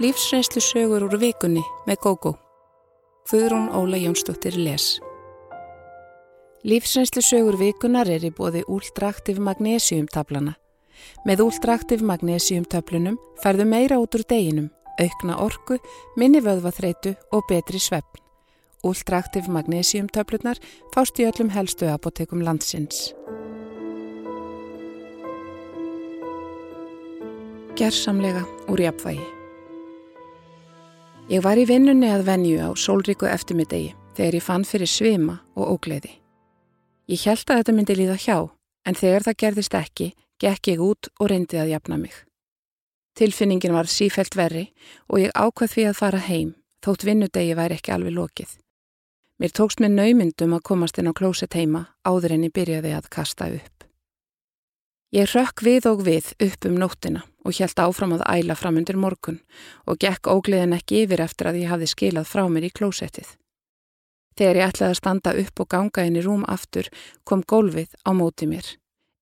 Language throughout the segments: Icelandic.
Lífsreynslu sögur úr vikunni með GóGó. Guðrún Óla Jónsdóttir les. Lífsreynslu sögur vikunar er í bóði úldraktiv magnésiumtablana. Með úldraktiv magnésiumtöflunum færðu meira út úr deginum, aukna orku, minni vöðvaþreitu og betri svefn. Úldraktiv magnésiumtöflunar fást í öllum helstu apotekum landsins. Gersamlega úr jafnvægi. Ég var í vinnunni að venju á sólríku eftirmiddegi þegar ég fann fyrir svima og ógleði. Ég held að þetta myndi líða hjá, en þegar það gerðist ekki, gekk ég út og reyndi að jafna mig. Tilfinningin var sífelt verri og ég ákvað því að fara heim, þótt vinnudegi væri ekki alveg lokið. Mér tókst með naumyndum að komast inn á klóset heima áður en ég byrjaði að kasta upp. Ég rökk við og við upp um nóttina og hjælt áfram að æla fram undir morgun og gekk ógleðin ekki yfir eftir að ég hafði skilað frá mér í klósettið. Þegar ég ætlaði að standa upp og ganga inn í rúm aftur kom gólfið á móti mér.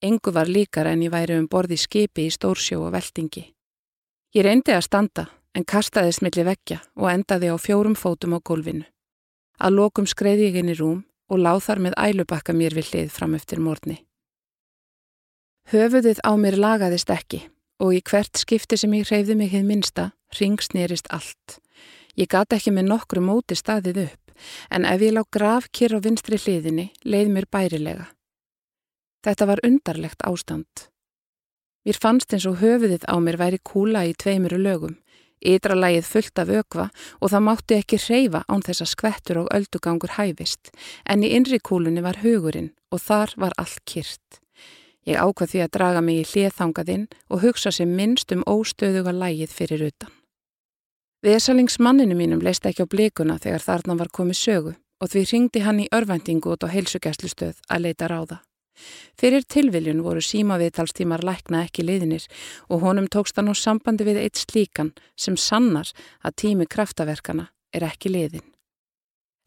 Engu var líkar en ég væri um borði skipi í stórsjó og veltingi. Ég reyndi að standa en kastaði smilli vekja og endaði á fjórum fótum á gólfinu. Að lokum skreiði ég inn í rúm og láð þar með ælubakka mér við hlið fram eftir morni. Höfuðið á mér lagaðist ekki og í hvert skipti sem ég hreyfði mig hið minsta, ringsnýrist allt. Ég gata ekki með nokkru móti staðið upp, en ef ég lág graf kér á vinstri hliðinni, leið mér bærilega. Þetta var undarlegt ástand. Mér fannst eins og höfuðið á mér væri kúla í tveimuru lögum, ytralægið fullt af ökva og það mátti ekki hreyfa án þess að skvettur og öldugangur hæfist, en í innri kúlunni var hugurinn og þar var allt kyrt. Ég ákvað því að draga mig í hliðþangaðinn og hugsa sem minnst um óstöðuga lægið fyrir utan. Vesalingsmanninu mínum leist ekki á blikuna þegar þarna var komið sögu og því ringdi hann í örvendingu út á heilsugjastlustöð að leita ráða. Fyrir tilviljun voru símaviðtalstímar lækna ekki liðinir og honum tókst hann á sambandi við eitt slíkan sem sannar að tími kraftaverkana er ekki liðin.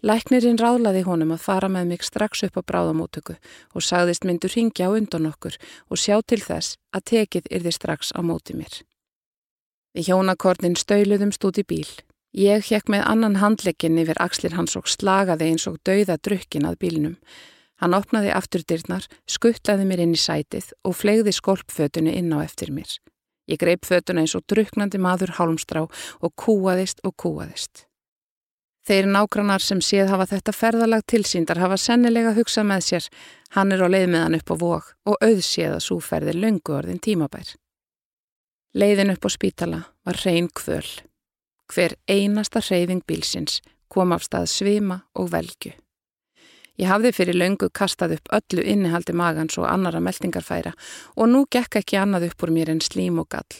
Læknirinn ráðlaði honum að fara með mig strax upp á bráðamótöku og sagðist myndur ringja á undan okkur og sjá til þess að tekið yrði strax á móti mér. Við hjónakornin stöyluðum stúti bíl. Ég hjekk með annan handlegin yfir axlir hans og slagaði eins og dauða drukkin að bílinum. Hann opnaði afturdyrnar, skuttlaði mér inn í sætið og flegði skolpfötunni inn á eftir mér. Ég greip fötuna eins og druknandi maður hálmstrá og kúaðist og kúaðist. Þeir nágrannar sem séð hafa þetta ferðalag tilsýndar hafa sennilega hugsað með sér, hann er á leið með hann upp á vok og auðséð að súferði lungu orðin tímabær. Leiðin upp á spítala var reyn kvöl. Hver einasta reyðing bílsins kom af stað svima og velgu. Ég hafði fyrir löngu kastað upp öllu innihaldi magans og annara meldingarfæra og nú gekk ekki annað upp úr mér en slím og gall.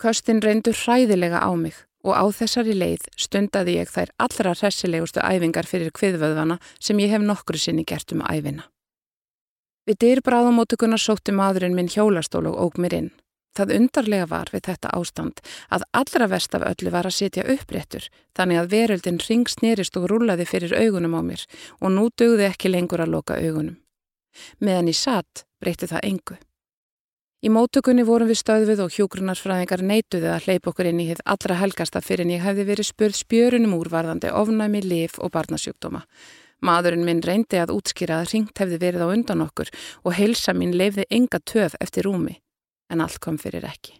Köstin reyndur hræðilega á mig og á þessari leið stundaði ég þær allra hressilegustu æfingar fyrir kviðvöðvana sem ég hef nokkru sinni gert um æfina. Við dyrbráðamótugunar sótti maðurinn minn hjólastól og óg mér inn. Það undarlega var við þetta ástand að allra vest af öllu var að setja uppréttur þannig að veröldin ringsnýrist og rúlaði fyrir augunum á mér og nú dögði ekki lengur að loka augunum. Meðan ég satt breytti það engu. Í mótökunni vorum við stöðuð og hjógrunarfræðingar neituði að hleypa okkur inn í hitt allra helgasta fyrir en ég hefði verið spurð spjörunum úrvarðandi ofnæmi, lif og barnasjúkdóma. Maðurinn minn reyndi að útskýra að ringt hefði verið á undan okkur og heilsa mín leifði enga töf eftir rúmi, en allt kom fyrir ekki.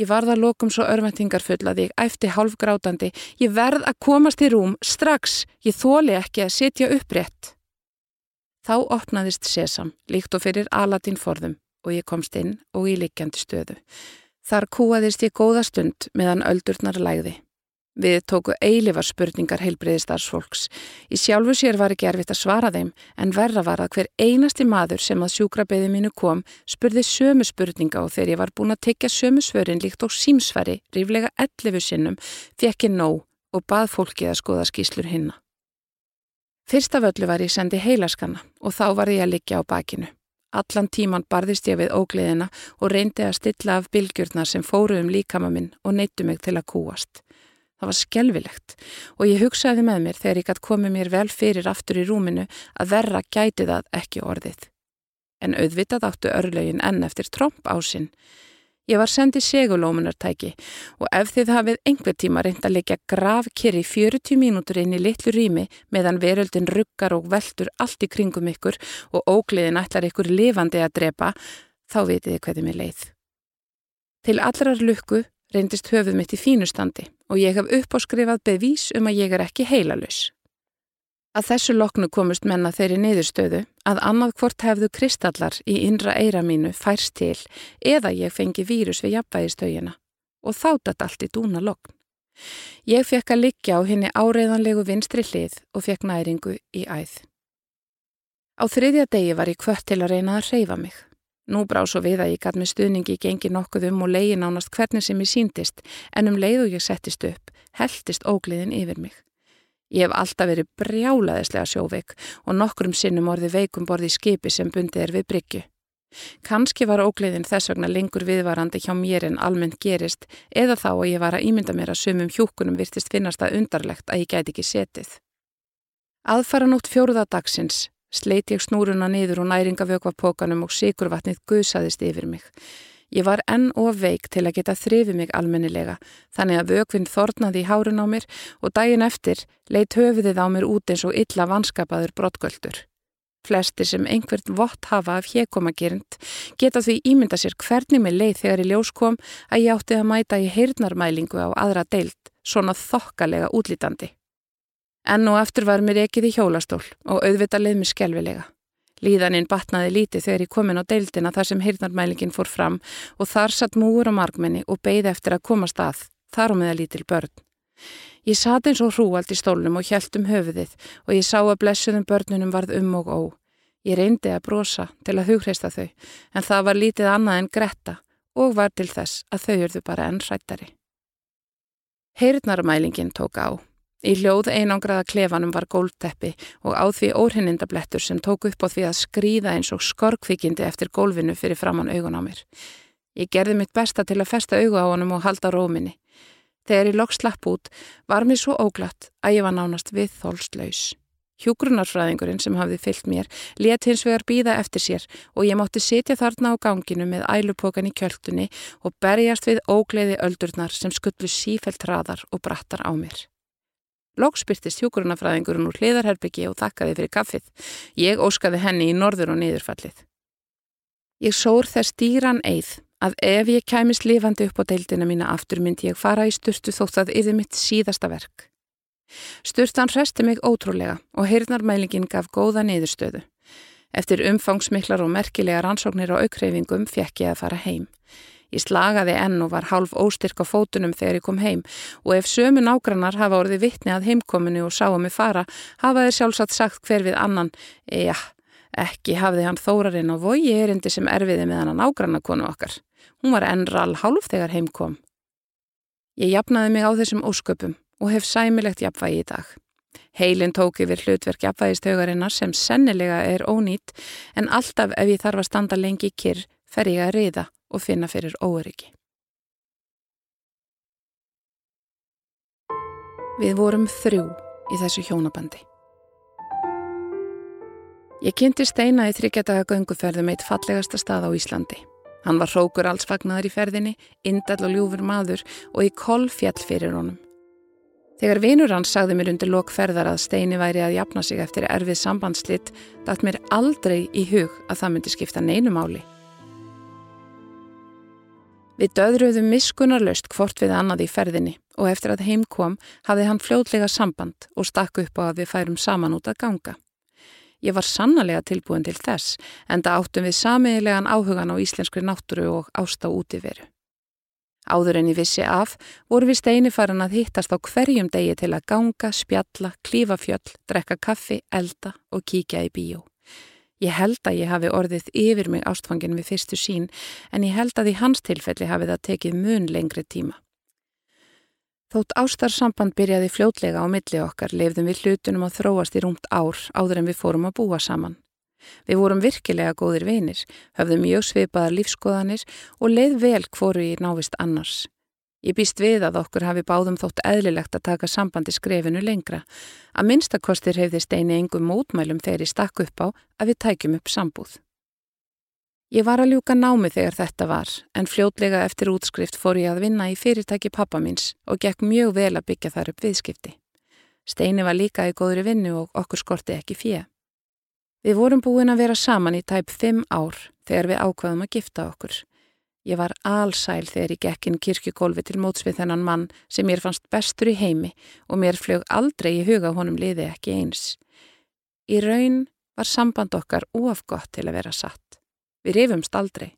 Ég varða lokum svo örvendingarfull að ég æfti hálfgrátandi, ég verð að komast í rúm strax, ég þóli ekki að setja upprétt. Þá opnaðist sesam, líkt og fyrir Aladín forðum og ég komst inn og í likjandi stöðu. Þar kúaðist ég góða stund meðan öldurnar lægði. Við tóku eilifar spurningar heilbreyðistarsfólks. Í sjálfu sér var ekki erfitt að svara þeim en verra var að hver einasti maður sem að sjúkrabeði mínu kom spurði sömu spurninga og þegar ég var búin að tekja sömu svörin líkt og símsfæri ríflega 11 sinnum fekk ég nóg og bað fólki að skoða skýslur hinna. Fyrsta völlu var ég sendi heilaskanna og þá var ég að liggja á bakinu. Allan tíman barðist ég við ógleðina og reyndi að stilla af bylgjurnar sem fóru um líkama minn og neittu mig til að kúast. Það var skelvilegt og ég hugsaði með mér þegar ég gætt komið mér vel fyrir aftur í rúminu að verra gæti það ekki orðið. En auðvitað áttu örlögin enn eftir tromp á sinn. Ég var sendið segulómunartæki og ef þið hafið einhver tíma reynd að leggja gravkeri 40 mínútur inn í litlu rými meðan veröldin ruggar og veldur allt í kringum ykkur og ógliðin ætlar ykkur lifandi að drepa, þá vitiði hverði mér leið. Til allrar lukku reyndist höfuð mitt í fínustandi og ég haf uppáskrifað bevís um að ég er ekki heilalus. Að þessu loknu komust menna þeirri niðurstöðu að annað hvort hefðu kristallar í innra eira mínu færst til eða ég fengi vírus við jafnvægistöginna og þáttat allt í dúna lokn. Ég fekk að liggja á henni áreiðanlegu vinstri hlið og fekk næringu í æð. Á þriðja degi var ég kvött til að reyna að reyfa mig. Nú brá svo við að ég gatt með stuðningi gengi nokkuð um og leiði nánast hvernig sem ég síndist en um leið og ég settist upp, heldist ógliðin yfir mig. Ég hef alltaf verið brjálaðislega sjóveik og nokkrum sinnum orði veikum borði í skipi sem bundið er við bryggju. Kanski var ógleðin þess vegna lengur viðvarandi hjá mér en almennt gerist eða þá að ég var að ímynda mér að sumum hjúkunum virtist finnast það undarlegt að ég gæti ekki setið. Aðfara nótt fjóruða dagsins sleit ég snúruna niður og næringavökvapókanum og sikurvatnið guðsaðist yfir mig. Ég var enn of veik til að geta þrifið mig almennilega þannig að vökvinn þornaði í hárun á mér og daginn eftir leitt höfuðið á mér út eins og illa vanskapaður brottgöldur. Flesti sem einhvert vott hafa af hérkomagerind geta því ímynda sér hvernig með leið þegar í ljós kom að ég átti að mæta í heyrnarmælingu á aðra deilt, svona þokkalega útlítandi. Enn og eftir var mér ekið í hjólastól og auðvita leið mér skelvilega. Líðaninn batnaði lítið þegar ég komin á deildina þar sem heyrnarmælingin fór fram og þar satt múur á markmenni og beigði eftir að komast að, þar á meða lítil börn. Ég sat eins og hrúald í stólnum og hjælt um höfuðið og ég sá að blessuðum börnunum varð um og ó. Ég reyndi að brosa til að hugreista þau en það var lítið annað en gretta og var til þess að þau urðu bara enn hrættari. Heyrnarmælingin tók á Í hljóð einangraða klefanum var gólfteppi og á því óhrinnindablettur sem tók upp á því að skrýða eins og skorkvikindi eftir gólfinu fyrir framann augun á mér. Ég gerði mitt besta til að festa augu á honum og halda róminni. Þegar ég lokk slapp út var mér svo óglatt að ég var nánast við þólslaus. Hjúgrunarfræðingurinn sem hafði fyllt mér let hins vegar býða eftir sér og ég mátti sitja þarna á ganginu með ælupokan í kjöldunni og berjast við ógleiði öldurnar sem skullu sífelt hraðar og brattar á mér. Lóks byrtist hjókurunafræðingurinn úr hliðarherbyggi og þakkaði fyrir kaffið. Ég óskaði henni í norður og niðurfallið. Ég sór þess dýran eið að ef ég kæmist lifandi upp á deildina mína aftur myndi ég fara í sturtu þótt að yfir mitt síðasta verk. Sturtan resti mig ótrúlega og heyrnarmælingin gaf góða niðurstöðu. Eftir umfangsmiklar og merkilega rannsóknir og aukreifingum fekk ég að fara heim. Ég slagaði enn og var hálf óstyrk á fótunum þegar ég kom heim og ef sömu nágrannar hafa orðið vittni að heimkominu og sáum mig fara, hafa þeir sjálfsagt sagt hver við annan, já, ekki hafði hann þórarinn á vogi erindi sem erfiði með hann að nágrannakonu okkar. Hún var ennral hálf þegar heim kom. Ég jafnaði mig á þessum ósköpum og hef sæmilegt jafnvægi í dag. Heilin tók yfir hlutverk jafnvægistaugarinnar sem sennilega er ónýtt en alltaf ef ég þarf að standa lengi kyrr fer ég að riða og finna fyrir óöryggi. Við vorum þrjú í þessu hjónabandi. Ég kynnti Steina í þryggjadaga gönguferðum eitt fallegasta stað á Íslandi. Hann var hrókur alls fagnaður í ferðinni, indall og ljúfur maður og í koll fjall fyrir honum. Þegar vinur hans sagði mér undir lokferðar að Steini væri að jafna sig eftir erfið sambandslitt, dætt mér aldrei í hug að það myndi skipta neinumáli. Við döðruðum miskunarlaust hvort við annað í ferðinni og eftir að heim kom hafði hann fljóðlega samband og stakku upp á að við færum saman út að ganga. Ég var sannlega tilbúin til þess en það áttum við samiðilegan áhugan á íslenskri náttúru og ástá útiveru. Áður en ég vissi af voru við steini farin að hittast á hverjum degi til að ganga, spjalla, klífa fjöll, drekka kaffi, elda og kíkja í bíó. Ég held að ég hafi orðið yfir mig ástfangin við fyrstu sín en ég held að í hans tilfelli hafi það tekið mun lengri tíma. Þótt ástarsamband byrjaði fljótlega á milli okkar lefðum við hlutunum að þróast í rúmt ár áður en við fórum að búa saman. Við vorum virkilega góðir vinir, höfðum mjög svipaðar lífskoðanir og leið vel hvoru í návist annars. Ég býst við að okkur hafi báðum þótt eðlilegt að taka sambandi skrefinu lengra. Að minnstakostir hefði steini engum mótmælum þegar ég stakk upp á að við tækjum upp sambúð. Ég var að ljúka námi þegar þetta var, en fljótlega eftir útskrift fór ég að vinna í fyrirtæki pappa míns og gekk mjög vel að byggja þar upp viðskipti. Steini var líka í góðri vinnu og okkur skorti ekki fjö. Við vorum búin að vera saman í tæp fimm ár þegar við ákvaðum að gifta okkur. Ég var allsæl þegar ég gekk inn kirkjugólfi til móts við þennan mann sem mér fannst bestur í heimi og mér flög aldrei í huga honum liði ekki eins. Í raun var samband okkar óafgott til að vera satt. Við rifumst aldrei.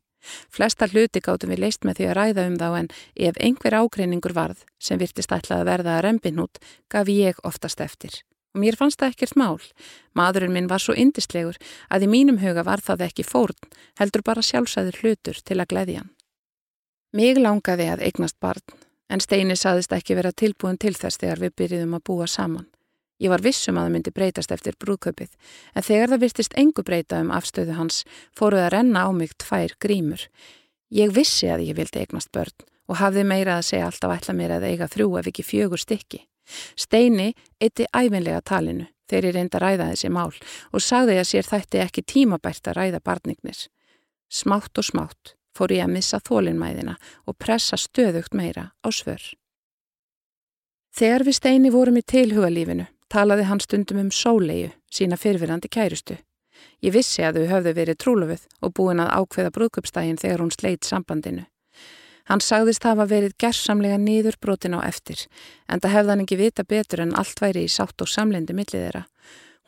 Flesta hluti gáttum við leist með því að ræða um þá en ef einhver ágreiningur varð sem virtist ætlað að verða að rempinút gaf ég oftast eftir. Og mér fannst það ekkert mál. Madurinn minn var svo indislegur að í mínum huga var það ekki fórn, heldur bara sjálfsæður hlutur til að gleyðja hann. Mig langaði að eignast barn, en Steini saðist ekki vera tilbúin til þess þegar við byrjuðum að búa saman. Ég var vissum að það myndi breytast eftir brúðköpið, en þegar það virtist engu breyta um afstöðu hans, fóruð að renna á mig tvær grímur. Ég vissi að ég vildi eignast börn og hafði meira að segja alltaf ætla mér að eiga þrjú ef ekki fjögur stykki. Steini eitti æfinlega talinu þegar ég reynda að ræða þessi mál og sagði að sér þætti ekki tímabært að ræða barnignir. Smátt og smátt fór ég að missa þólinnmæðina og pressa stöðugt meira á svör. Þegar við Steini vorum í tilhugalífinu talaði hann stundum um sóleiu, sína fyrfirandi kærustu. Ég vissi að þau höfðu verið trúlöfuð og búin að ákveða brúðköpstægin þegar hún sleitt sambandinu. Hann sagðist hafa verið gerðsamlega nýður brotin á eftir, en það hefði hann ekki vita betur en allt væri í sátt og samlendi millið þeirra.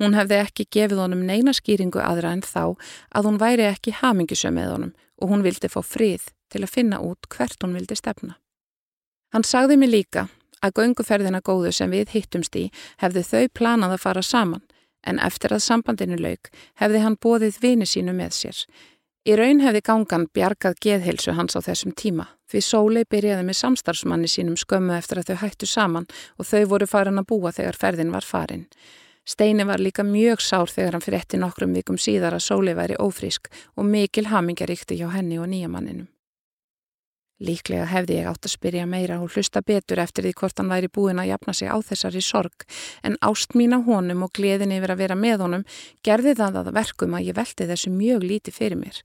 Hún hefði ekki gefið honum neina skýringu aðra en þá að hún væri ekki hamingisöm með honum og hún vildi fá frið til að finna út hvert hún vildi stefna. Hann sagði mig líka að gönguferðina góðu sem við hittumst í hefði þau planað að fara saman en eftir að sambandinu lauk hefði hann bóðið vini sínu með sér. Í raun hefði gangan bjargað geðhilsu hans á þessum tíma því Sólei byrjaði með samstarfsmanni sínum skömmu eftir að þau hættu saman og þau voru farin að búa þegar ferðin var farin. Steini var líka mjög sár þegar hann fyrir eftir nokkrum vikum síðar að Sólei væri ófrísk og mikil hamingaríkti hjá henni og nýjamanninum. Líklega hefði ég átt að spyrja meira og hlusta betur eftir því hvort hann væri búin að jafna sig á þessari sorg en ást mín á honum og gleðin yfir að vera með honum gerði það að verkum að ég velti þessu mjög líti fyrir mér.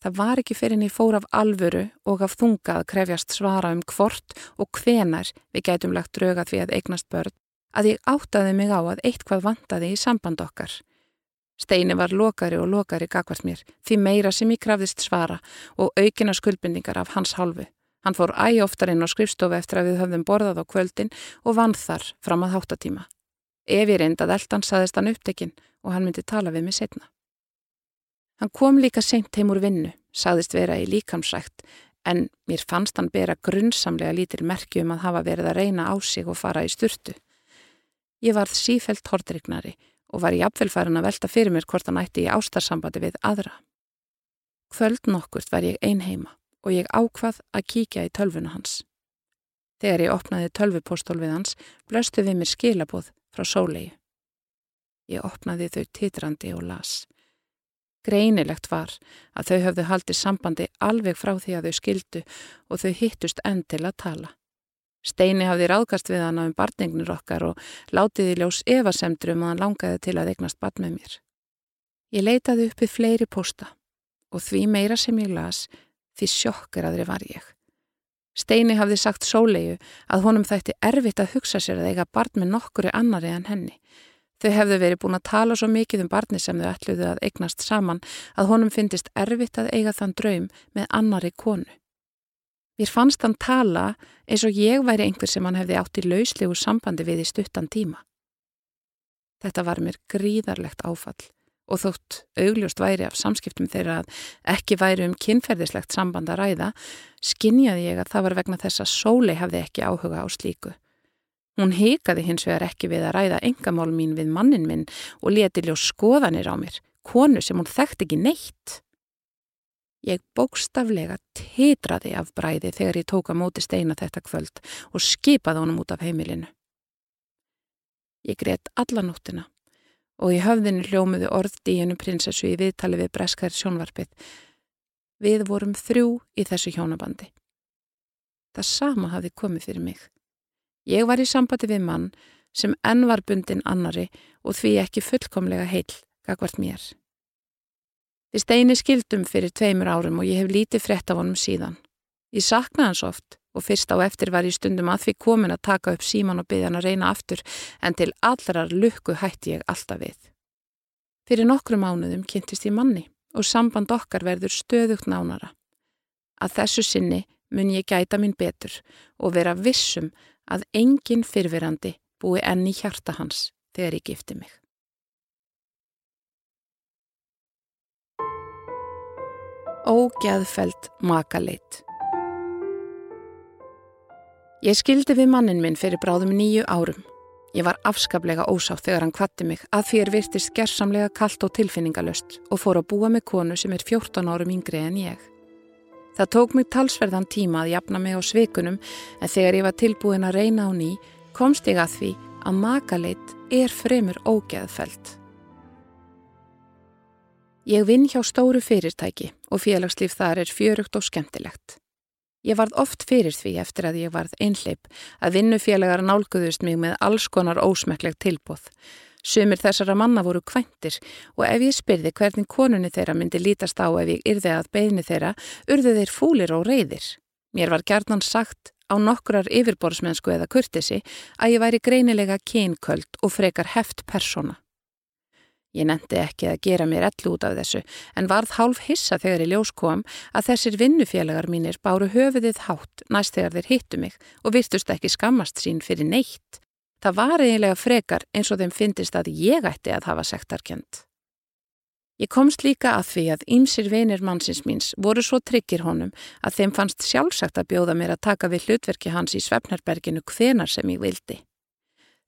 Það var ekki fyrir en ég fór af alvöru og af þunga að krefjast svara um hvort og hvenar við gætum lagt drauga því að eignast börn að ég áttaði mig á að eitthvað vantaði í samband okkar. Steini var lokari og lokari gagvart mér, því meira sem ég krafðist svara og aukina skuldbindingar af hans halvu. Hann fór æg oftar inn á skrifstofu eftir að við höfðum borðað á kvöldin og vann þar fram að háttatíma. Ef ég reyndað eldan saðist hann upptekinn og hann myndi tala við mig setna. Hann kom líka seint heim úr vinnu, saðist vera í líkamsrækt, en mér fannst hann bera grunnsamlega lítil merkjum að hafa verið að reyna á sig og fara í sturtu. Ég varð sífelt hordrygnari og var jafnvelfærin að velta fyrir mér hvort hann ætti í ástarsambandi við aðra. Kvöld nokkurt var ég ein heima og ég ákvað að kíkja í tölvuna hans. Þegar ég opnaði tölvupóstólfið hans, blöstu við mér skilabóð frá sólegi. Ég opnaði þau titrandi og las. Greinilegt var að þau höfðu haldið sambandi alveg frá því að þau skildu og þau hittust enn til að tala. Steini hafði ráðkast við hann á um barningnir okkar og látið í ljós evasemdrum að hann langaði til að eignast barn með mér. Ég leitaði uppið fleiri posta og því meira sem ég las, því sjokkeraðri var ég. Steini hafði sagt sólegu að honum þætti erfitt að hugsa sér að eiga barn með nokkuri annari en henni. Þau hefðu verið búin að tala svo mikið um barni sem þau ætluðu að eignast saman að honum finnist erfitt að eiga þann draum með annari konu. Mér fannst hann tala eins og ég væri einhver sem hann hefði átt í lauslegu sambandi við í stuttan tíma. Þetta var mér gríðarlegt áfall og þótt augljóst væri af samskiptum þeirra að ekki væri um kynferðislegt samband að ræða, skinjaði ég að það var vegna þess að sóli hefði ekki áhuga á slíku. Hún heikaði hins vegar ekki við að ræða engamál mín við mannin minn og leti ljó skoðanir á mér, konu sem hún þekkt ekki neitt. Ég bókstaflega titraði af bræði þegar ég tók að móti steina þetta kvöld og skipaði honum út af heimilinu. Ég greitt alla nóttina og í höfðinu hljómiðu orð díinu prinsessu í viðtali við breskar sjónvarpið. Við vorum þrjú í þessu hjónabandi. Það sama hafi komið fyrir mig. Ég var í sambandi við mann sem enn var bundin annari og því ekki fullkomlega heil gagvart mér. Við steini skildum fyrir tveimur árum og ég hef lítið frett af honum síðan. Ég saknaði hans oft og fyrst á eftir var ég stundum að því komin að taka upp síman og byggja hann að reyna aftur en til allrar lukku hætti ég alltaf við. Fyrir nokkru mánuðum kynntist ég manni og samband okkar verður stöðugt nánara. Að þessu sinni mun ég gæta mín betur og vera vissum að engin fyrfirandi búi enni hjarta hans þegar ég gifti mig. Ógæðfælt makaleit Ég skildi við mannin minn fyrir bráðum nýju árum. Ég var afskaplega ósátt þegar hann kvatti mig að er virtist gerðsamlega kallt og tilfinningalöst og fór að búa með konu sem er 14 árum yngri en ég. Það tók mig talsverðan tíma að jafna mig á sveikunum en þegar ég var tilbúin að reyna á ný komst ég að því að makaleit er fremur ógeðfælt. Ég vinn hjá stóru fyrirtæki og félagslíf þar er fjörugt og skemmtilegt. Ég varð oft fyrir því eftir að ég varð einhleip að vinnufélagar nálguðust mig með alls konar ósmekleg tilbóð. Sumir þessara manna voru kvæntir og ef ég spyrði hvernig konunni þeirra myndi lítast á ef ég yrði að beðni þeirra, urðu þeir fúlir og reyðir. Mér var gerðnan sagt á nokkrar yfirborðsmennsku eða kurtisi að ég væri greinilega kynköld og frekar heft persóna. Ég nefndi ekki að gera mér ellu út af þessu en varð hálf hissa þegar ég ljós kom að þessir vinnufélagar mínir báru höfuðið hátt næst þegar þeir hittu mig og virtust ekki skammast sín fyrir neitt. Það var eiginlega frekar eins og þeim fyndist að ég ætti að hafa sektarkjönd. Ég komst líka að því að ýmsir vinir mannsins míns voru svo tryggir honum að þeim fannst sjálfsagt að bjóða mér að taka við hlutverki hans í Svefnarberginu hvenar sem ég vildi.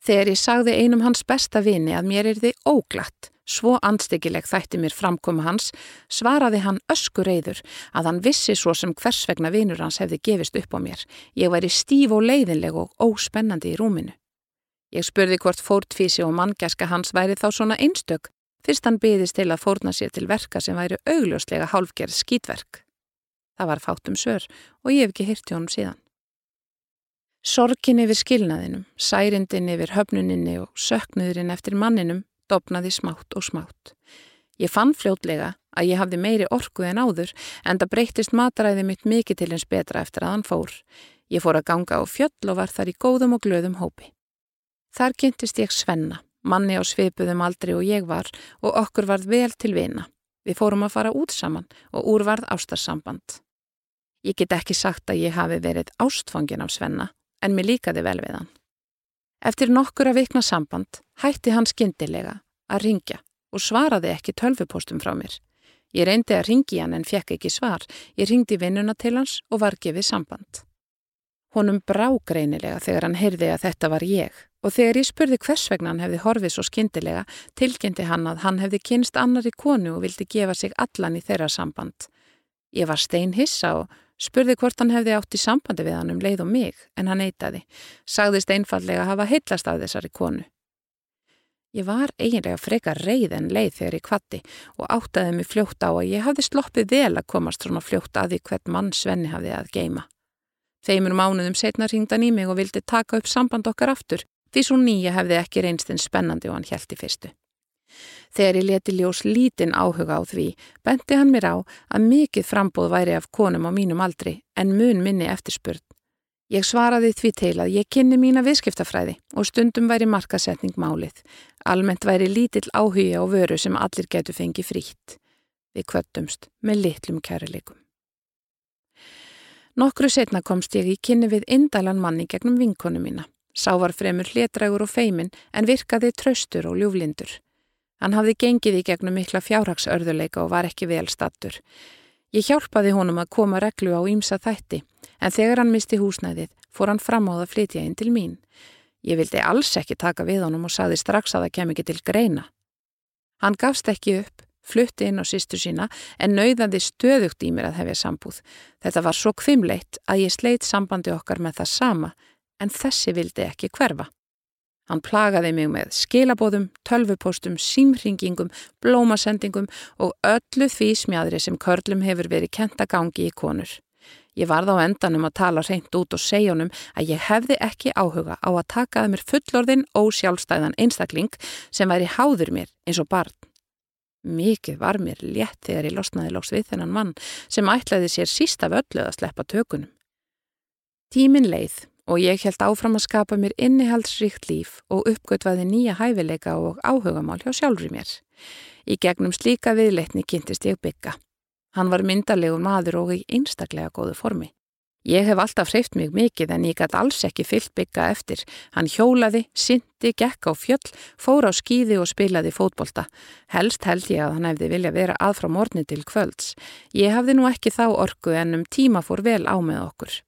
Þegar ég sagði einum hans besta vini að mér er þið óglatt, svo anstíkileg þætti mér framkoma hans, svaraði hann öskur reyður að hann vissi svo sem hvers vegna vinur hans hefði gefist upp á mér. Ég væri stíf og leiðinleg og óspennandi í rúminu. Ég spurði hvort fórtfísi og manngæska hans væri þá svona einstök, fyrst hann byðist til að fórna sér til verka sem væri augljóslega hálfgerð skýtverk. Það var fátum sör og ég hef ekki hirti honum síðan. Sorkin yfir skilnaðinum, særindin yfir höfnuninni og söknuðurinn eftir manninum dopnaði smátt og smátt. Ég fann fljótlega að ég hafði meiri orku en áður en það breytist mataræði mitt mikið til eins betra eftir að hann fór. Ég fór að ganga á fjöll og var þar í góðum og glöðum hópi. Þar kynntist ég Svenna, manni á svipuðum aldri og ég var og okkur varð vel til vina. Við fórum að fara út saman og úrvarð ástarsamband. Ég get ekki sagt að ég hafi verið ástfangin af Svenna en mér líkaði vel við hann. Eftir nokkur að vikna samband hætti hann skindilega að ringja og svaraði ekki tölvupostum frá mér. Ég reyndi að ringi hann en fekk ekki svar. Ég ringdi vinnuna til hans og var gefið samband. Honum brá greinilega þegar hann heyrði að þetta var ég og þegar ég spurði hvers vegna hann hefði horfið svo skindilega tilkynnti hann að hann hefði kynst annari konu og vildi gefa sig allan í þeirra samband. Ég var stein hissa og Spurði hvort hann hefði átt í sambandi við hann um leið og mig, en hann eitaði. Sagðist einfallega hafa heitlast af þessari konu. Ég var eiginlega frekar reið en leið þegar ég kvatti og áttaði mig fljótt á að ég hafði sloppið vel að komast svona fljótt að því hvern mann Svenni hafði að geima. Þeimur mánuðum setna ringdan í mig og vildi taka upp samband okkar aftur því svo nýja hefði ekki reynst en spennandi og hann í fyrstu. Þegar ég leti ljós lítinn áhuga á því, benti hann mér á að mikið frambóð væri af konum á mínum aldri en mun minni eftirspurn. Ég svaraði því til að ég kynni mína viðskiptafræði og stundum væri markasetning málið. Almennt væri lítill áhuga á vöru sem allir getur fengið frítt. Við kvöttumst með litlum kærleikum. Nokkru setna komst ég í kynni við indælan manni gegnum vinkonu mína. Sá var fremur hlétrægur og feimin en virkaði tröstur og ljúflindur. Hann hafði gengið í gegnum mikla fjárhagsörðuleika og var ekki vel stattur. Ég hjálpaði honum að koma reglu á ímsa þætti, en þegar hann misti húsnæðið fór hann fram á það flytja inn til mín. Ég vildi alls ekki taka við honum og saði strax að það kem ekki til greina. Hann gafst ekki upp, flutti inn á sýstu sína en nauðandi stöðugt í mér að hefja sambúð. Þetta var svo kvimleitt að ég sleitt sambandi okkar með það sama, en þessi vildi ekki hverfa. Hann plagaði mig með skilabóðum, tölvupostum, símringingum, blómasendingum og öllu því smjadri sem körlum hefur verið kenta gangi í konur. Ég varð á endanum að tala reynd út og segja honum að ég hefði ekki áhuga á að taka að mér fullorðin og sjálfstæðan einstakling sem væri háður mér eins og barn. Mikið var mér létt þegar ég losnaði lóks við þennan mann sem ætlaði sér síst af öllu að sleppa tökunum. Tímin leið og ég held áfram að skapa mér innihaldsríkt líf og uppgötvaði nýja hæfileika og áhugamál hjá sjálfri mér. Í gegnum slíka viðleitni kynntist ég bygga. Hann var myndalegur maður og í einstaklega góðu formi. Ég hef alltaf hreift mig mikið en ég gæti alls ekki fyllt bygga eftir. Hann hjólaði, syndi, gekk á fjöll, fór á skýði og spilaði fótbolta. Helst held ég að hann hefði vilja vera að frá morni til kvölds. Ég hafði nú ekki þá orku en um tíma fór vel á með okkur.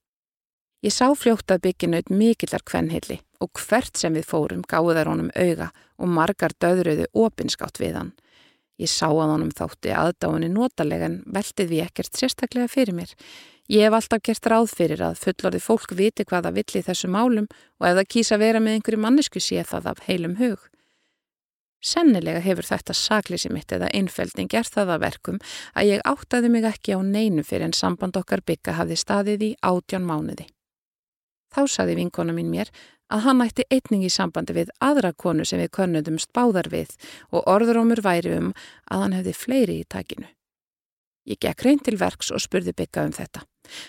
Ég sá fljótt að byggja naut mikillar kvennhilli og hvert sem við fórum gáðar honum auga og margar döðröðu opinskátt við hann. Ég sá að honum þátti aðdáinni notalega en veltið við ekkert sérstaklega fyrir mér. Ég hef alltaf gert ráð fyrir að fullorði fólk viti hvaða vill í þessu málum og ef það kýsa vera með einhverju mannesku sé það af heilum hug. Sennilega hefur þetta saklísi mitt eða einfældning gert það að verkum að ég áttaði mig ekki á neinu fyrir en samband okkar bygga hafði staðið í átján mánuði. Þá saði vinkona mín mér að hann ætti einning í sambandi við aðra konu sem við könnudumst báðar við og orðurómur væri um að hann hefði fleiri í takinu. Ég gekk reyn til verks og spurði bygga um þetta.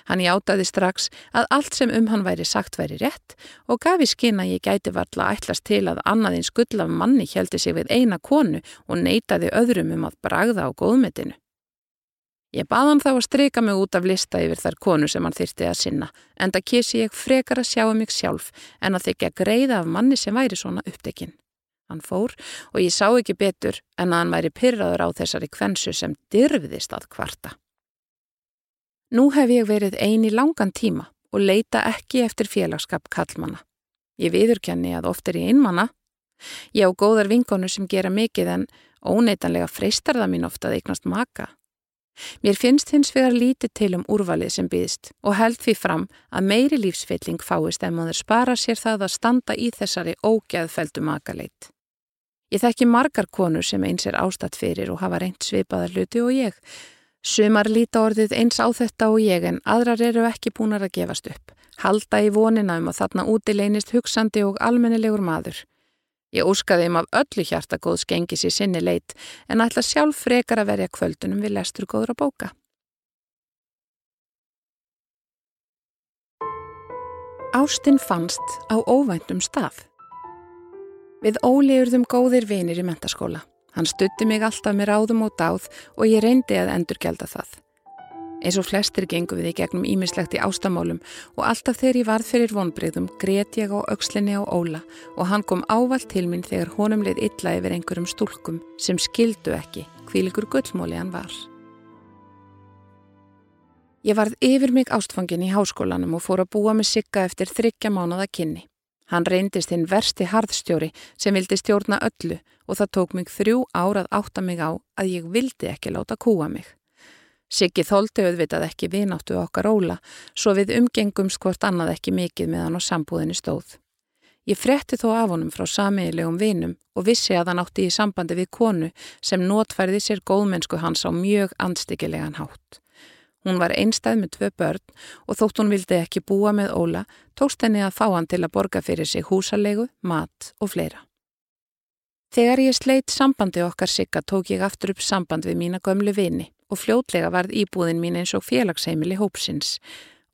Hann játaði strax að allt sem um hann væri sagt væri rétt og gaf í skinn að ég gæti varla ætlast til að annaðins gullaf manni heldi sig við eina konu og neytaði öðrum um að bragða á góðmetinu. Ég bað hann þá að streyka mig út af lista yfir þar konu sem hann þyrti að sinna, en það kísi ég frekar að sjá um mig sjálf en að þykja greiða af manni sem væri svona upptekinn. Hann fór og ég sá ekki betur en að hann væri pyrraður á þessari kvensu sem dyrfiðist að kvarta. Nú hef ég verið eini langan tíma og leita ekki eftir félagskap kallmanna. Ég viðurkenni að oft er ég einmanna. Ég á góðar vinkonu sem gera mikið en óneitanlega freistar það mín ofta að eignast maka. Mér finnst hins vegar lítið til um úrvalið sem býðist og held því fram að meiri lífsfylling fáist ef maður spara sér það að standa í þessari ógeðfeldu makaleit. Ég þekki margar konur sem eins er ástatt fyrir og hafa reynd svipaðar hluti og ég. Sumar líta orðið eins á þetta og ég en aðrar eru ekki búinar að gefast upp. Halda í vonina um að þarna úti leynist hugsandi og almennilegur maður. Ég óskaði um af öllu hjarta góðs gengis í sinni leit en ætla sjálf frekar að verja kvöldunum við lestur góður að bóka. Ástinn fannst á óvæntum stað. Við óliðurðum góðir vinir í mentaskóla. Hann stutti mig alltaf með ráðum og dáð og ég reyndi að endurgelda það. Eins og flestir gengum við í gegnum ímislegt í ástamálum og alltaf þegar ég varð fyrir vonbreyðum gret ég á aukslinni á Óla og hann kom ávalt til minn þegar honum leið illa yfir einhverjum stúlkum sem skildu ekki hvílikur gullmóli hann var. Ég varð yfir mig ástfangin í háskólanum og fór að búa með sigga eftir þryggja mánada kynni. Hann reyndist hinn versti harðstjóri sem vildi stjórna öllu og það tók mig þrjú árað átta mig á að ég vildi ekki láta kúa mig. Siggi þóldi auðvitað ekki vináttu okkar óla, svo við umgengum skvort annað ekki mikið meðan á sambúðinni stóð. Ég fretti þó af honum frá samiðilegum vinum og vissi að hann átti í sambandi við konu sem notfærði sér góðmennsku hans á mjög andstyggilegan hátt. Hún var einstæð með tvö börn og þótt hún vildi ekki búa með Óla, tókst henni að fá hann til að borga fyrir sig húsalegu, mat og fleira. Þegar ég sleitt sambandi okkar sigga tók ég aftur upp samband við mína gömlu vini og fljótlega varð íbúðin mín eins og félagsheimili hópsins.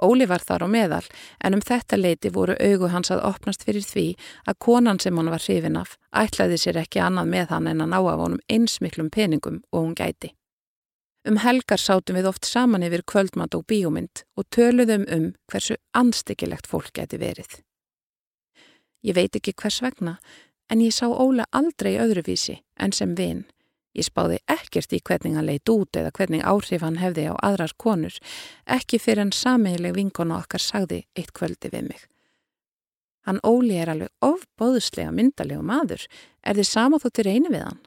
Óli var þar á meðal en um þetta leiti voru augu hans að opnast fyrir því að konan sem hann var hrifin af ætlaði sér ekki annað með hann en að ná af honum einsmiklum peningum og hún gæti. Um helgar sátum við oft saman yfir kvöldmat og bíómynd og töluðum um hversu anstekilegt fólk geti verið. Ég veit ekki hvers vegna en ég sá Óla aldrei öðruvísi en sem vinn Ég spáði ekkert í hvernig hann leitt út eða hvernig áhrif hann hefði á aðrar konur, ekki fyrir en sameigileg vinkona okkar sagði eitt kvöldi við mig. Hann Óli er alveg ofbóðslega myndalegu maður, er þið sama þú til reyni við hann?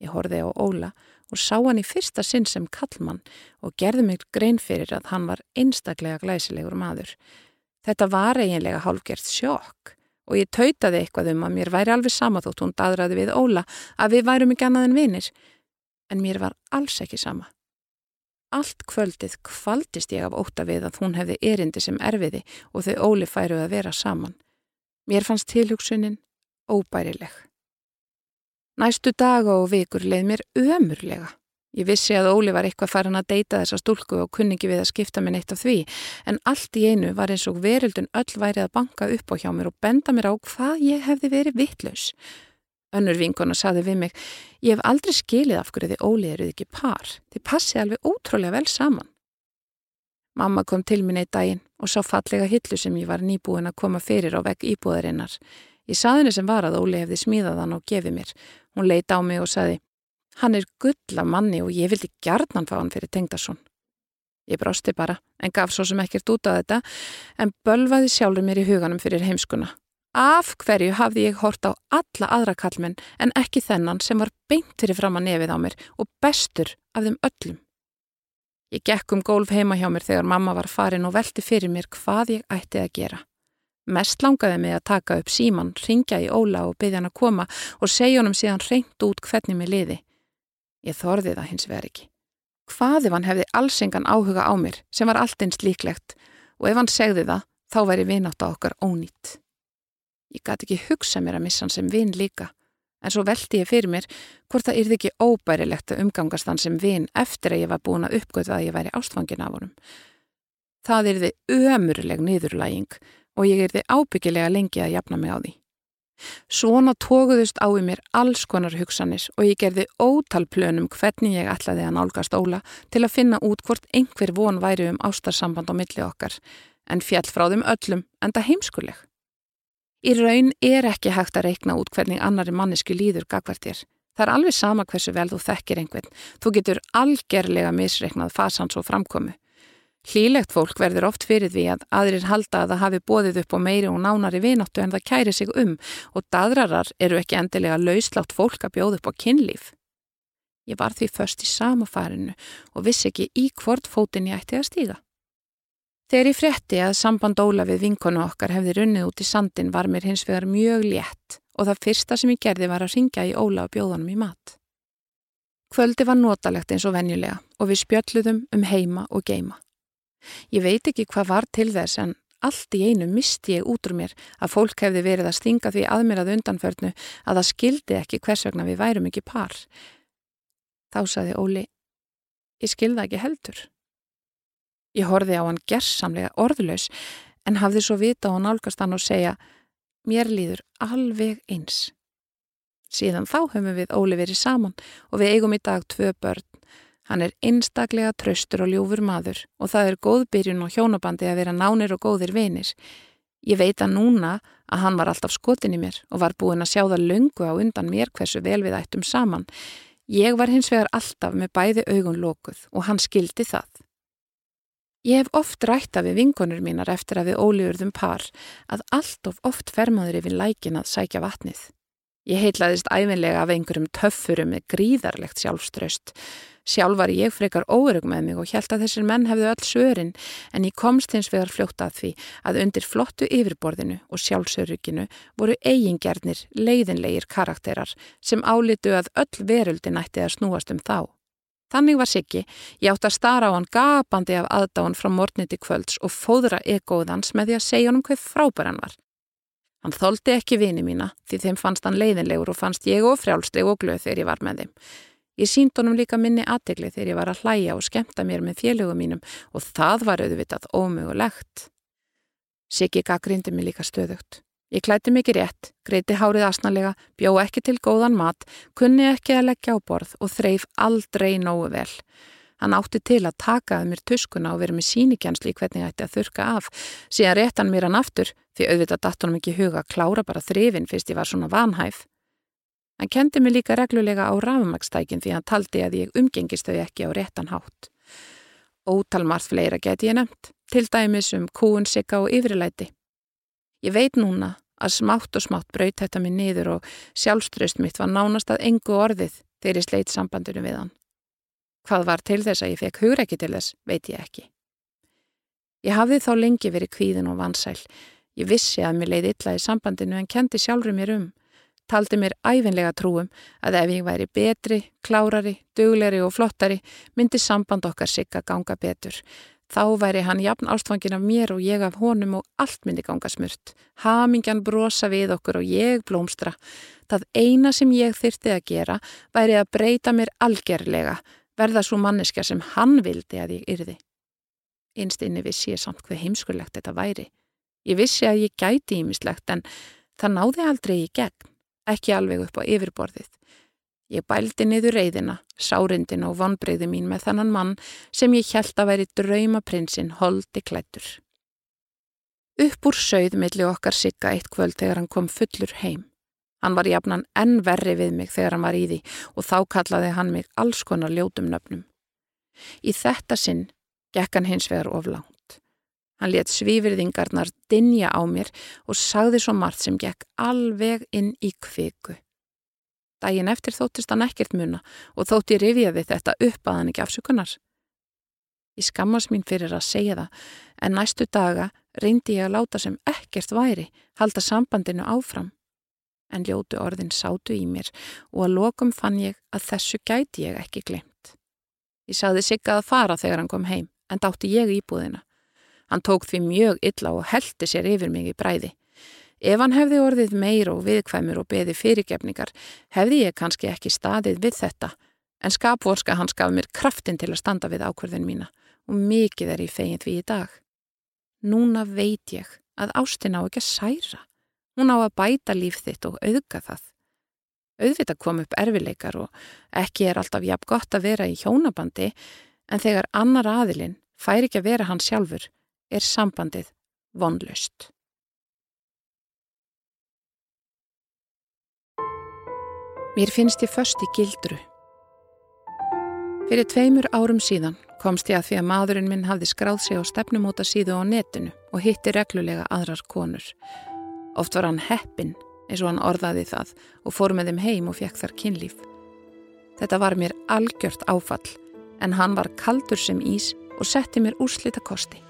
Ég horfið á Óla og sá hann í fyrsta sinn sem kallmann og gerði mig grein fyrir að hann var einstaklega glæsilegur maður. Þetta var eiginlega hálfgert sjokk og ég tautaði eitthvað um að mér væri alveg sama þótt hún dadraði við Óla að við værum ekki annað en vinir, en mér var alls ekki sama. Allt kvöldið kvaldist ég af óta við að hún hefði erindi sem erfiði og þau Óli færu að vera saman. Mér fannst tilhugsunin óbærileg. Næstu daga og vikur leið mér ömurlega. Ég vissi að Óli var eitthvað farin að deyta þessa stúlku og kunningi við að skipta minn eitt af því, en allt í einu var eins og veröldun öll værið að banka upp á hjá mér og benda mér á hvað ég hefði verið vittlaus. Önnur vinkona saði við mig, ég hef aldrei skilið af hverju þið Óli eruð ekki par, þið passið alveg ótrúlega vel saman. Mamma kom til minn eitt daginn og sá fallega hillu sem ég var nýbúin að koma fyrir á vegg íbúðarinnar. Ég saði henni sem var að Óli hefði smíðað hann og gefið mér. Hún leita á mig og saði, Hann er gull af manni og ég vildi gjarnan fá hann fyrir Tengdarsson. Ég brosti bara en gaf svo sem ekkert út á þetta en bölvaði sjálfur mér í huganum fyrir heimskuna. Af hverju hafði ég hort á alla aðra kallmenn en ekki þennan sem var beint fyrir fram að nefið á mér og bestur af þeim öllum. Ég gekk um gólf heima hjá mér þegar mamma var farin og velti fyrir mér hvað ég ætti að gera. Mest langaði mig að taka upp síman, ringja í Óla og byggja hann að koma og segja honum síðan reynd út hvernig mér liði. Ég þorði það hins vegar ekki. Hvað ef hann hefði allsengan áhuga á mér sem var allt eins líklegt og ef hann segði það þá væri vinátt á okkar ónýtt. Ég gæti ekki hugsa mér að missa hann sem vin líka en svo veldi ég fyrir mér hvort það yrði ekki óbærilegt að umgangast hann sem vin eftir að ég var búin að uppgöða að ég væri ástfangin af honum. Það yrði ömurleg niðurlæging og ég yrði ábyggilega lengi að jafna mig á því. Svona tókuðust á í mér alls konar hugsanis og ég gerði ótal plönum hvernig ég ætlaði að nálgast Óla til að finna út hvort einhver von væri um ástarsamband á milli okkar, en fjall frá þeim öllum enda heimskuleg. Í raun er ekki hægt að reikna út hvernig annari mannesku líður gagvartir. Það er alveg sama hversu vel þú þekkir einhvern. Þú getur algerlega misreiknað fasans og framkomu. Hlýlegt fólk verður oft fyrir því að aðrir halda að það hafi bóðið upp á meiri og nánari vinóttu en það kæri sig um og dadrarar eru ekki endilega lauslátt fólk að bjóða upp á kynlíf. Ég var því först í sama farinu og vissi ekki í hvort fótin ég ætti að stíga. Þegar ég frétti að samband Óla við vinkonu okkar hefði runnið út í sandin var mér hins vegar mjög létt og það fyrsta sem ég gerði var að ringja í Óla og bjóðanum í mat. Kvöldi var notalegt eins og venjulega og við spjöldluðum um heima og geima. Ég veit ekki hvað var til þess en allt í einu misti ég út úr mér að fólk hefði verið að stinga því að mér að undanförnu að það skildi ekki hvers vegna við værum ekki par. Þá saði Óli, ég skilða ekki heldur. Ég horfi á hann gerðsamlega orðlaus en hafði svo vita á nálgast hann og segja, mér líður alveg eins. Síðan þá höfum við Óli verið saman og við eigum í dag tvö börn Hann er einstaklega tröstur og ljúfur maður og það er góð byrjun og hjónabandi að vera nánir og góðir vinir. Ég veit að núna að hann var alltaf skotin í mér og var búin að sjá það löngu á undan mér hversu vel við ættum saman. Ég var hins vegar alltaf með bæði augun lókuð og hann skildi það. Ég hef oft rætta við vingonur mínar eftir að við óliurðum par að allt of oft fermaður yfir lækin að sækja vatnið. Ég heitlaðist æfinlega af einhverjum töffurum með gríðarlegt sjálfströst Sjálf var ég frekar óörug með mig og held að þessir menn hefðu öll svörin en ég komst hins vegar fljótt að því að undir flottu yfirborðinu og sjálfsöruginu voru eigingjarnir, leiðinleir karakterar sem álitu að öll veruldi nætti að snúast um þá. Þannig var Siggi, ég átt að stara á hann gapandi af aðdáðan frá morniti kvölds og fóðra ekóðans með því að segja honum hvað frábær hann var. Hann þóldi ekki vini mína því þeim fannst hann leiðinlegur og fannst ég og frjálsteg og glöð þegar ég var með þeim. Ég sínd honum líka minni aðtegli þegar ég var að hlæja og skemta mér með félögum mínum og það var auðvitað ómögulegt. Siggi gaggrindi mig líka stöðugt. Ég klæti mikið rétt, greiti hárið asnalega, bjó ekki til góðan mat, kunni ekki að leggja á borð og þreif aldrei nógu vel. Hann átti til að takaði mér tuskuna og verið með sínikjansli hvernig ætti að þurka af. Síðan rétt hann mér hann aftur því auðvitað datt honum ekki huga að klára bara þrifin fyrst ég var svona vanhæf. Hann kendi mig líka reglulega á rafmagstækin því hann taldi að ég umgengist þau ekki á réttan hátt. Ótalmarð fleira geti ég nefnt, til dæmis um kúun, sigga og yfirleiti. Ég veit núna að smátt og smátt braut þetta mig niður og sjálfströst mitt var nánast að engu orðið þegar ég sleitt sambandinu við hann. Hvað var til þess að ég fekk hugur ekki til þess, veit ég ekki. Ég hafði þá lengi verið kvíðin og vansæl. Ég vissi að mér leiði illa í sambandinu en kendi sjálfur mér um taldi mér æfinlega trúum að ef ég væri betri, klárari, dugleri og flottari myndi samband okkar sigga ganga betur. Þá væri hann jafn ástfangin af mér og ég af honum og allt myndi ganga smurt. Hamingjan brosa við okkur og ég blómstra. Það eina sem ég þyrti að gera væri að breyta mér algerlega, verða svo manneska sem hann vildi að ég yrði. Einst inni vissi ég samt hvað heimskulegt þetta væri. Ég vissi að ég gæti ímislegt en það náði aldrei í gegn, ekki alveg upp á yfirborðið. Ég bældi niður reyðina, sárindin og vonbreyði mín með þannan mann sem ég held að veri draumaprinsinn holdi klættur. Upp úr sögð milli okkar sigga eitt kvöld þegar hann kom fullur heim. Hann var jafnan enn verri við mig þegar hann var í því og þá kallaði hann mig alls konar ljótum nöfnum. Í þetta sinn gekk hann hins vegar of langt. Hann let svífyrðingarnar dinja á mér og sagði svo margt sem gekk alveg inn í kviku. Dægin eftir þóttist hann ekkert muna og þótt ég rifjaði þetta upp að hann ekki afsökunar. Ég skammast mín fyrir að segja það en næstu daga reyndi ég að láta sem ekkert væri, halda sambandinu áfram. En ljótu orðin sátu í mér og að lokum fann ég að þessu gæti ég ekki glemt. Ég sagði Sigga að fara þegar hann kom heim en dátti ég íbúðina. Hann tók því mjög illa og heldi sér yfir mig í bræði. Ef hann hefði orðið meir og viðkvæmur og beði fyrirgefningar, hefði ég kannski ekki staðið við þetta, en skapvorska hans gaf mér kraftin til að standa við ákverðin mína og mikið er í fegin því í dag. Núna veit ég að ástin á ekki að særa. Hún á að bæta líf þitt og auðga það. Auðvita kom upp erfileikar og ekki er alltaf jafn gott að vera í hjónabandi, en þegar annar aðilinn fær ekki að vera hann sjálfur, er sambandið vonlust. Mér finnst ég först í gildru. Fyrir tveimur árum síðan komst ég að því að maðurinn minn hafði skráð sig á stefnumóta síðu á netinu og hitti reglulega aðrar konur. Oft var hann heppin eins og hann orðaði það og fór með þeim heim og fekk þar kynlíf. Þetta var mér algjört áfall en hann var kaldur sem ís og setti mér úrslita kosti.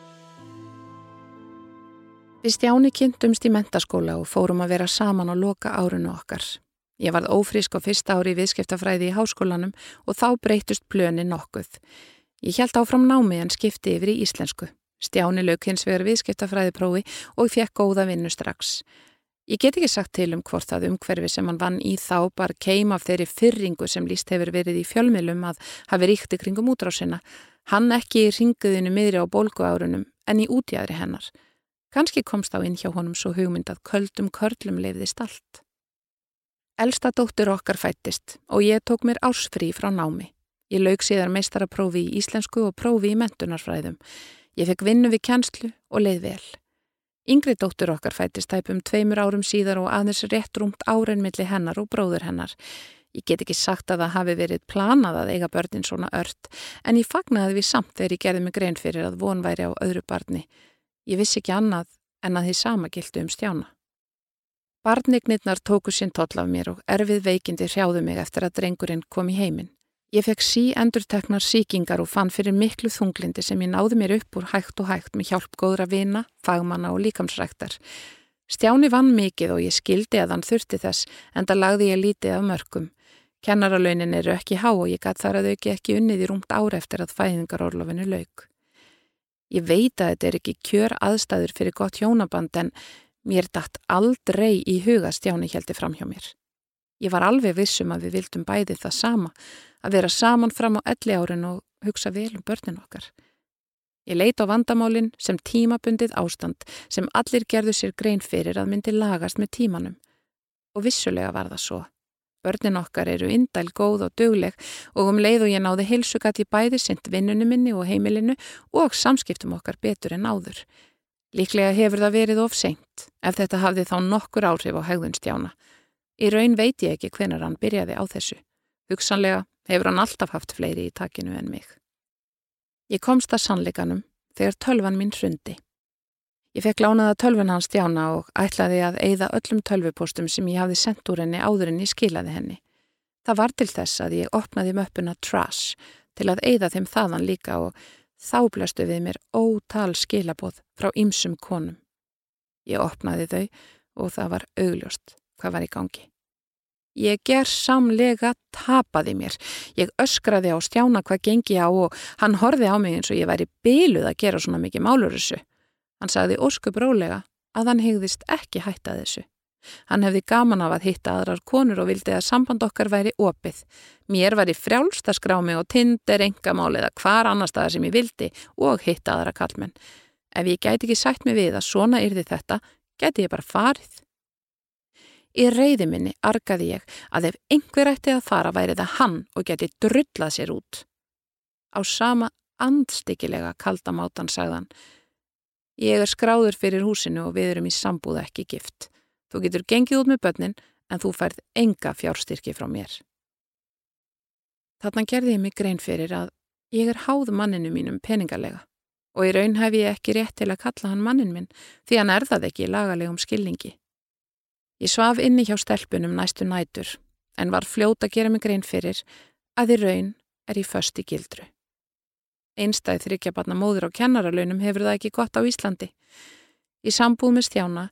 Við stjáni kynntumst í mentaskóla og fórum að vera saman og loka árunu okkar. Ég varð ófrísk á fyrsta ári í viðskiptafræði í háskólanum og þá breytust plöni nokkuð. Ég held áfram námi en skipti yfir í íslensku. Stjáni lög hins vegar viðskiptafræði prófi og fekk góða vinnu strax. Ég get ekki sagt til um hvort það umhverfi sem hann vann í þá bar keim af þeirri fyrringu sem líst hefur verið í fjölmilum að hafi ríkti kringum útrásina. Hann ekki í ringuðinu miðri á bólguárunum en í útjæðri hennar. Kanski komst á inn hjá honum svo hugmynd að köldum körlum lefðist allt. Elsta dóttur okkar fættist og ég tók mér ársfrí frá námi. Ég lauk síðar meistaraprófi í íslensku og prófi í mentunarfræðum. Ég fekk vinnu við kjænslu og leið vel. Yngri dóttur okkar fættist tæpum tveimur árum síðar og aðeins rétt rúmt áren millir hennar og bróður hennar. Ég get ekki sagt að það hafi verið planað að eiga börnin svona ört, en ég fagnaði við samt þegar ég gerði mig grein fyrir að von væri á öðru barni. Ég vissi ekki annað en að því sama gildu um stjána. Barnignirnar tóku sinn toll af mér og erfið veikindi hrjáðu mig eftir að drengurinn kom í heiminn. Ég fekk sí endurteknar síkingar og fann fyrir miklu þunglindi sem ég náði mér upp úr hægt og hægt með hjálp góðra vina, fagmanna og líkamsræktar. Stjáni vann mikið og ég skildi að hann þurfti þess en það lagði ég lítið af mörgum. Kennaralaunin eru ekki há og ég gætt þar að auki ekki unnið í rúmt ára eftir að fæðingarorlofinu lauk. Ég veit að þetta er ekki kjör aðstæður fyrir gott hjónaband en Mér dætt aldrei í huga stjáni heldi fram hjá mér. Ég var alveg vissum að við vildum bæði það sama, að vera saman fram á elli árin og hugsa vel um börnin okkar. Ég leit á vandamálinn sem tímabundið ástand sem allir gerðu sér grein fyrir að myndi lagast með tímanum. Og vissulega var það svo. Börnin okkar eru indæl, góð og dögleg og um leið og ég náði heilsugat í bæði sint vinnunum minni og heimilinu og samskiptum okkar betur en áður. Líklega hefur það verið of seint ef þetta hafði þá nokkur áhrif á hegðun stjána. Í raun veit ég ekki hvenar hann byrjaði á þessu. Hugsanlega hefur hann alltaf haft fleiri í takinu en mig. Ég komst að sannleikanum þegar tölvan minn hrundi. Ég fekk lánaða tölvan hans stjána og ætlaði að eigða öllum tölvupostum sem ég hafði sendt úr henni áður en ég skilaði henni. Það var til þess að ég opnaði möppuna Trash til að eigða þeim þaðan líka og Þá blastu við mér ótal skilaboð frá ymsum konum. Ég opnaði þau og það var augljóst hvað var í gangi. Ég ger samlega tapaði mér. Ég öskraði á stjána hvað gengi á og hann horfi á mig eins og ég væri byluð að gera svona mikið málur þessu. Hann sagði óskup rólega að hann hegðist ekki hætta þessu. Hann hefði gaman af að hitta aðrar konur og vildi að samband okkar væri opið. Mér var í frjálsta skrámi og tindir engamál eða hvar annar staðar sem ég vildi og hitta aðra kallmenn. Ef ég gæti ekki sætt mig við að svona yrði þetta, gæti ég bara farið. Í reyði minni argaði ég að ef einhver ætti að fara væri það hann og geti drullað sér út. Á sama andstikilega kaldamátan sagðan. Ég er skráður fyrir húsinu og við erum í sambúð ekki gift. Þú getur gengið út með börnin en þú færð enga fjárstyrki frá mér. Þarna gerði ég mig grein fyrir að ég er háð manninu mínum peningalega og í raun hef ég ekki rétt til að kalla hann mannin minn því hann er það ekki í lagalegum skilningi. Ég svaf inni hjá stelpunum næstu nætur en var fljóta að gera mig grein fyrir að í raun er ég först í gildru. Einstæð þryggja barna móður á kennaralaunum hefur það ekki gott á Íslandi. Í sambúð með stjána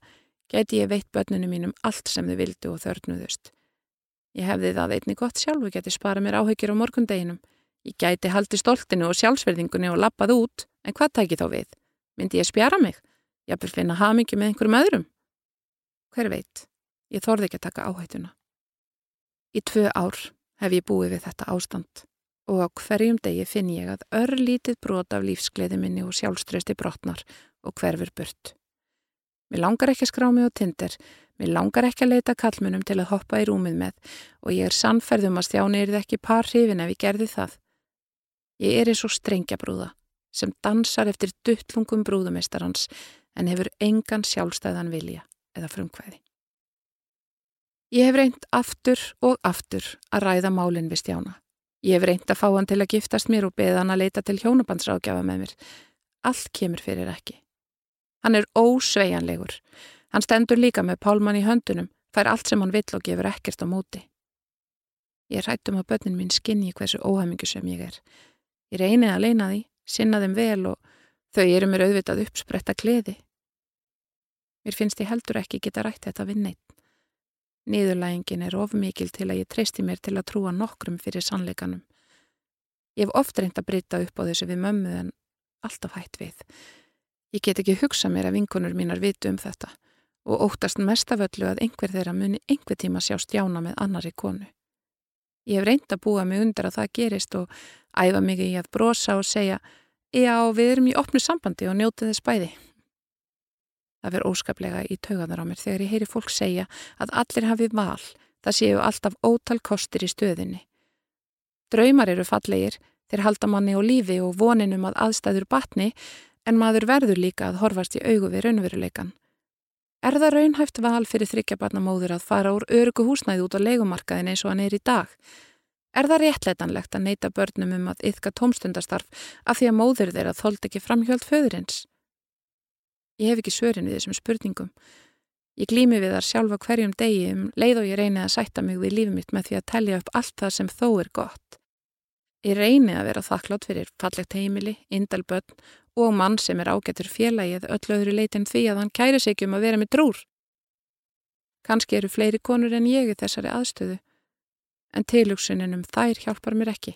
gæti ég veitt börnunum mínum allt sem þau vildu og þörnuðust. Ég hefði það einni gott sjálf og gæti spara mér áhyggjur á morgundeginum. Ég gæti haldi stoltinu og sjálfsverðingunni og lappað út, en hvað tæki þá við? Myndi ég spjara mig? Ég vil finna hamingi með einhverjum öðrum? Hver veit? Ég þorði ekki að taka áhættuna. Í tvö ár hef ég búið við þetta ástand og á hverjum degi finn ég að örlítið brot af lífsgleði minni og sjálfströsti brotnar og hverfur burt. Mér langar ekki að skrá mig á tindir, mér langar ekki að leita kallmunum til að hoppa í rúmið með og ég er sannferðum að stjáni er þið ekki par hrifin ef ég gerði það. Ég er eins og strengja brúða sem dansar eftir duttlungum brúðumistarans en hefur engan sjálfstæðan vilja eða frumkvæði. Ég hef reynd aftur og aftur að ræða málinn við stjána. Ég hef reynd að fá hann til að giftast mér og beða hann að leita til hjónabandsrákjafa með mér. Allt kemur fyrir ekki. Hann er ósveianlegur. Hann stendur líka með pálmann í höndunum, fær allt sem hann vill og gefur ekkert á móti. Ég rættum að börnin mín skinni hversu óhæmingu sem ég er. Ég reyni að leina því, sinna þeim vel og þau eru mér auðvitað uppspretta kleði. Mér finnst ég heldur ekki geta rætt þetta við neitt. Niðurlægingin er of mikil til að ég treysti mér til að trúa nokkrum fyrir sannleikanum. Ég hef oft reynd að breyta upp á þessu við mömmu en alltaf hætt við. Ég get ekki hugsa mér að vinkunur mínar vitu um þetta og óttast mest af öllu að einhver þeirra muni einhver tíma sjá stjána með annari konu. Ég hef reynd að búa mig undir að það gerist og æfa mig í að brosa og segja já við erum í opnu sambandi og njótið þess bæði. Það verður óskaplega í tauganar á mér þegar ég heyri fólk segja að allir hafi val, það séu alltaf ótal kostir í stöðinni. Draumar eru fallegir, þeir halda manni á lífi og voninum að aðstæður batni, en maður verður líka að horfast í augu við raunveruleikan. Er það raunhæft val fyrir þryggjabarnamóður að fara úr örugu húsnæði út á leikumarkaðin eins og hann er í dag? Er það réttleitanlegt að neyta börnum um að yfka tómstundastarf af því að móður þeirra þóld ekki framhjöld föðurins? Ég hef ekki svörin við þessum spurningum. Ég glými við þar sjálfa hverjum degi um leið og ég reyni að sætta mig við lífið mitt með því að tellja upp allt það sem þó er gott. Ég reyni að vera þakklátt fyrir fallegt heimili, indalbönn og mann sem er ágættur félagið öll öðru leitin því að hann kæri sig um að vera með drúr. Kanski eru fleiri konur en ég í þessari aðstöðu, en tilugsunin um þær hjálpar mér ekki.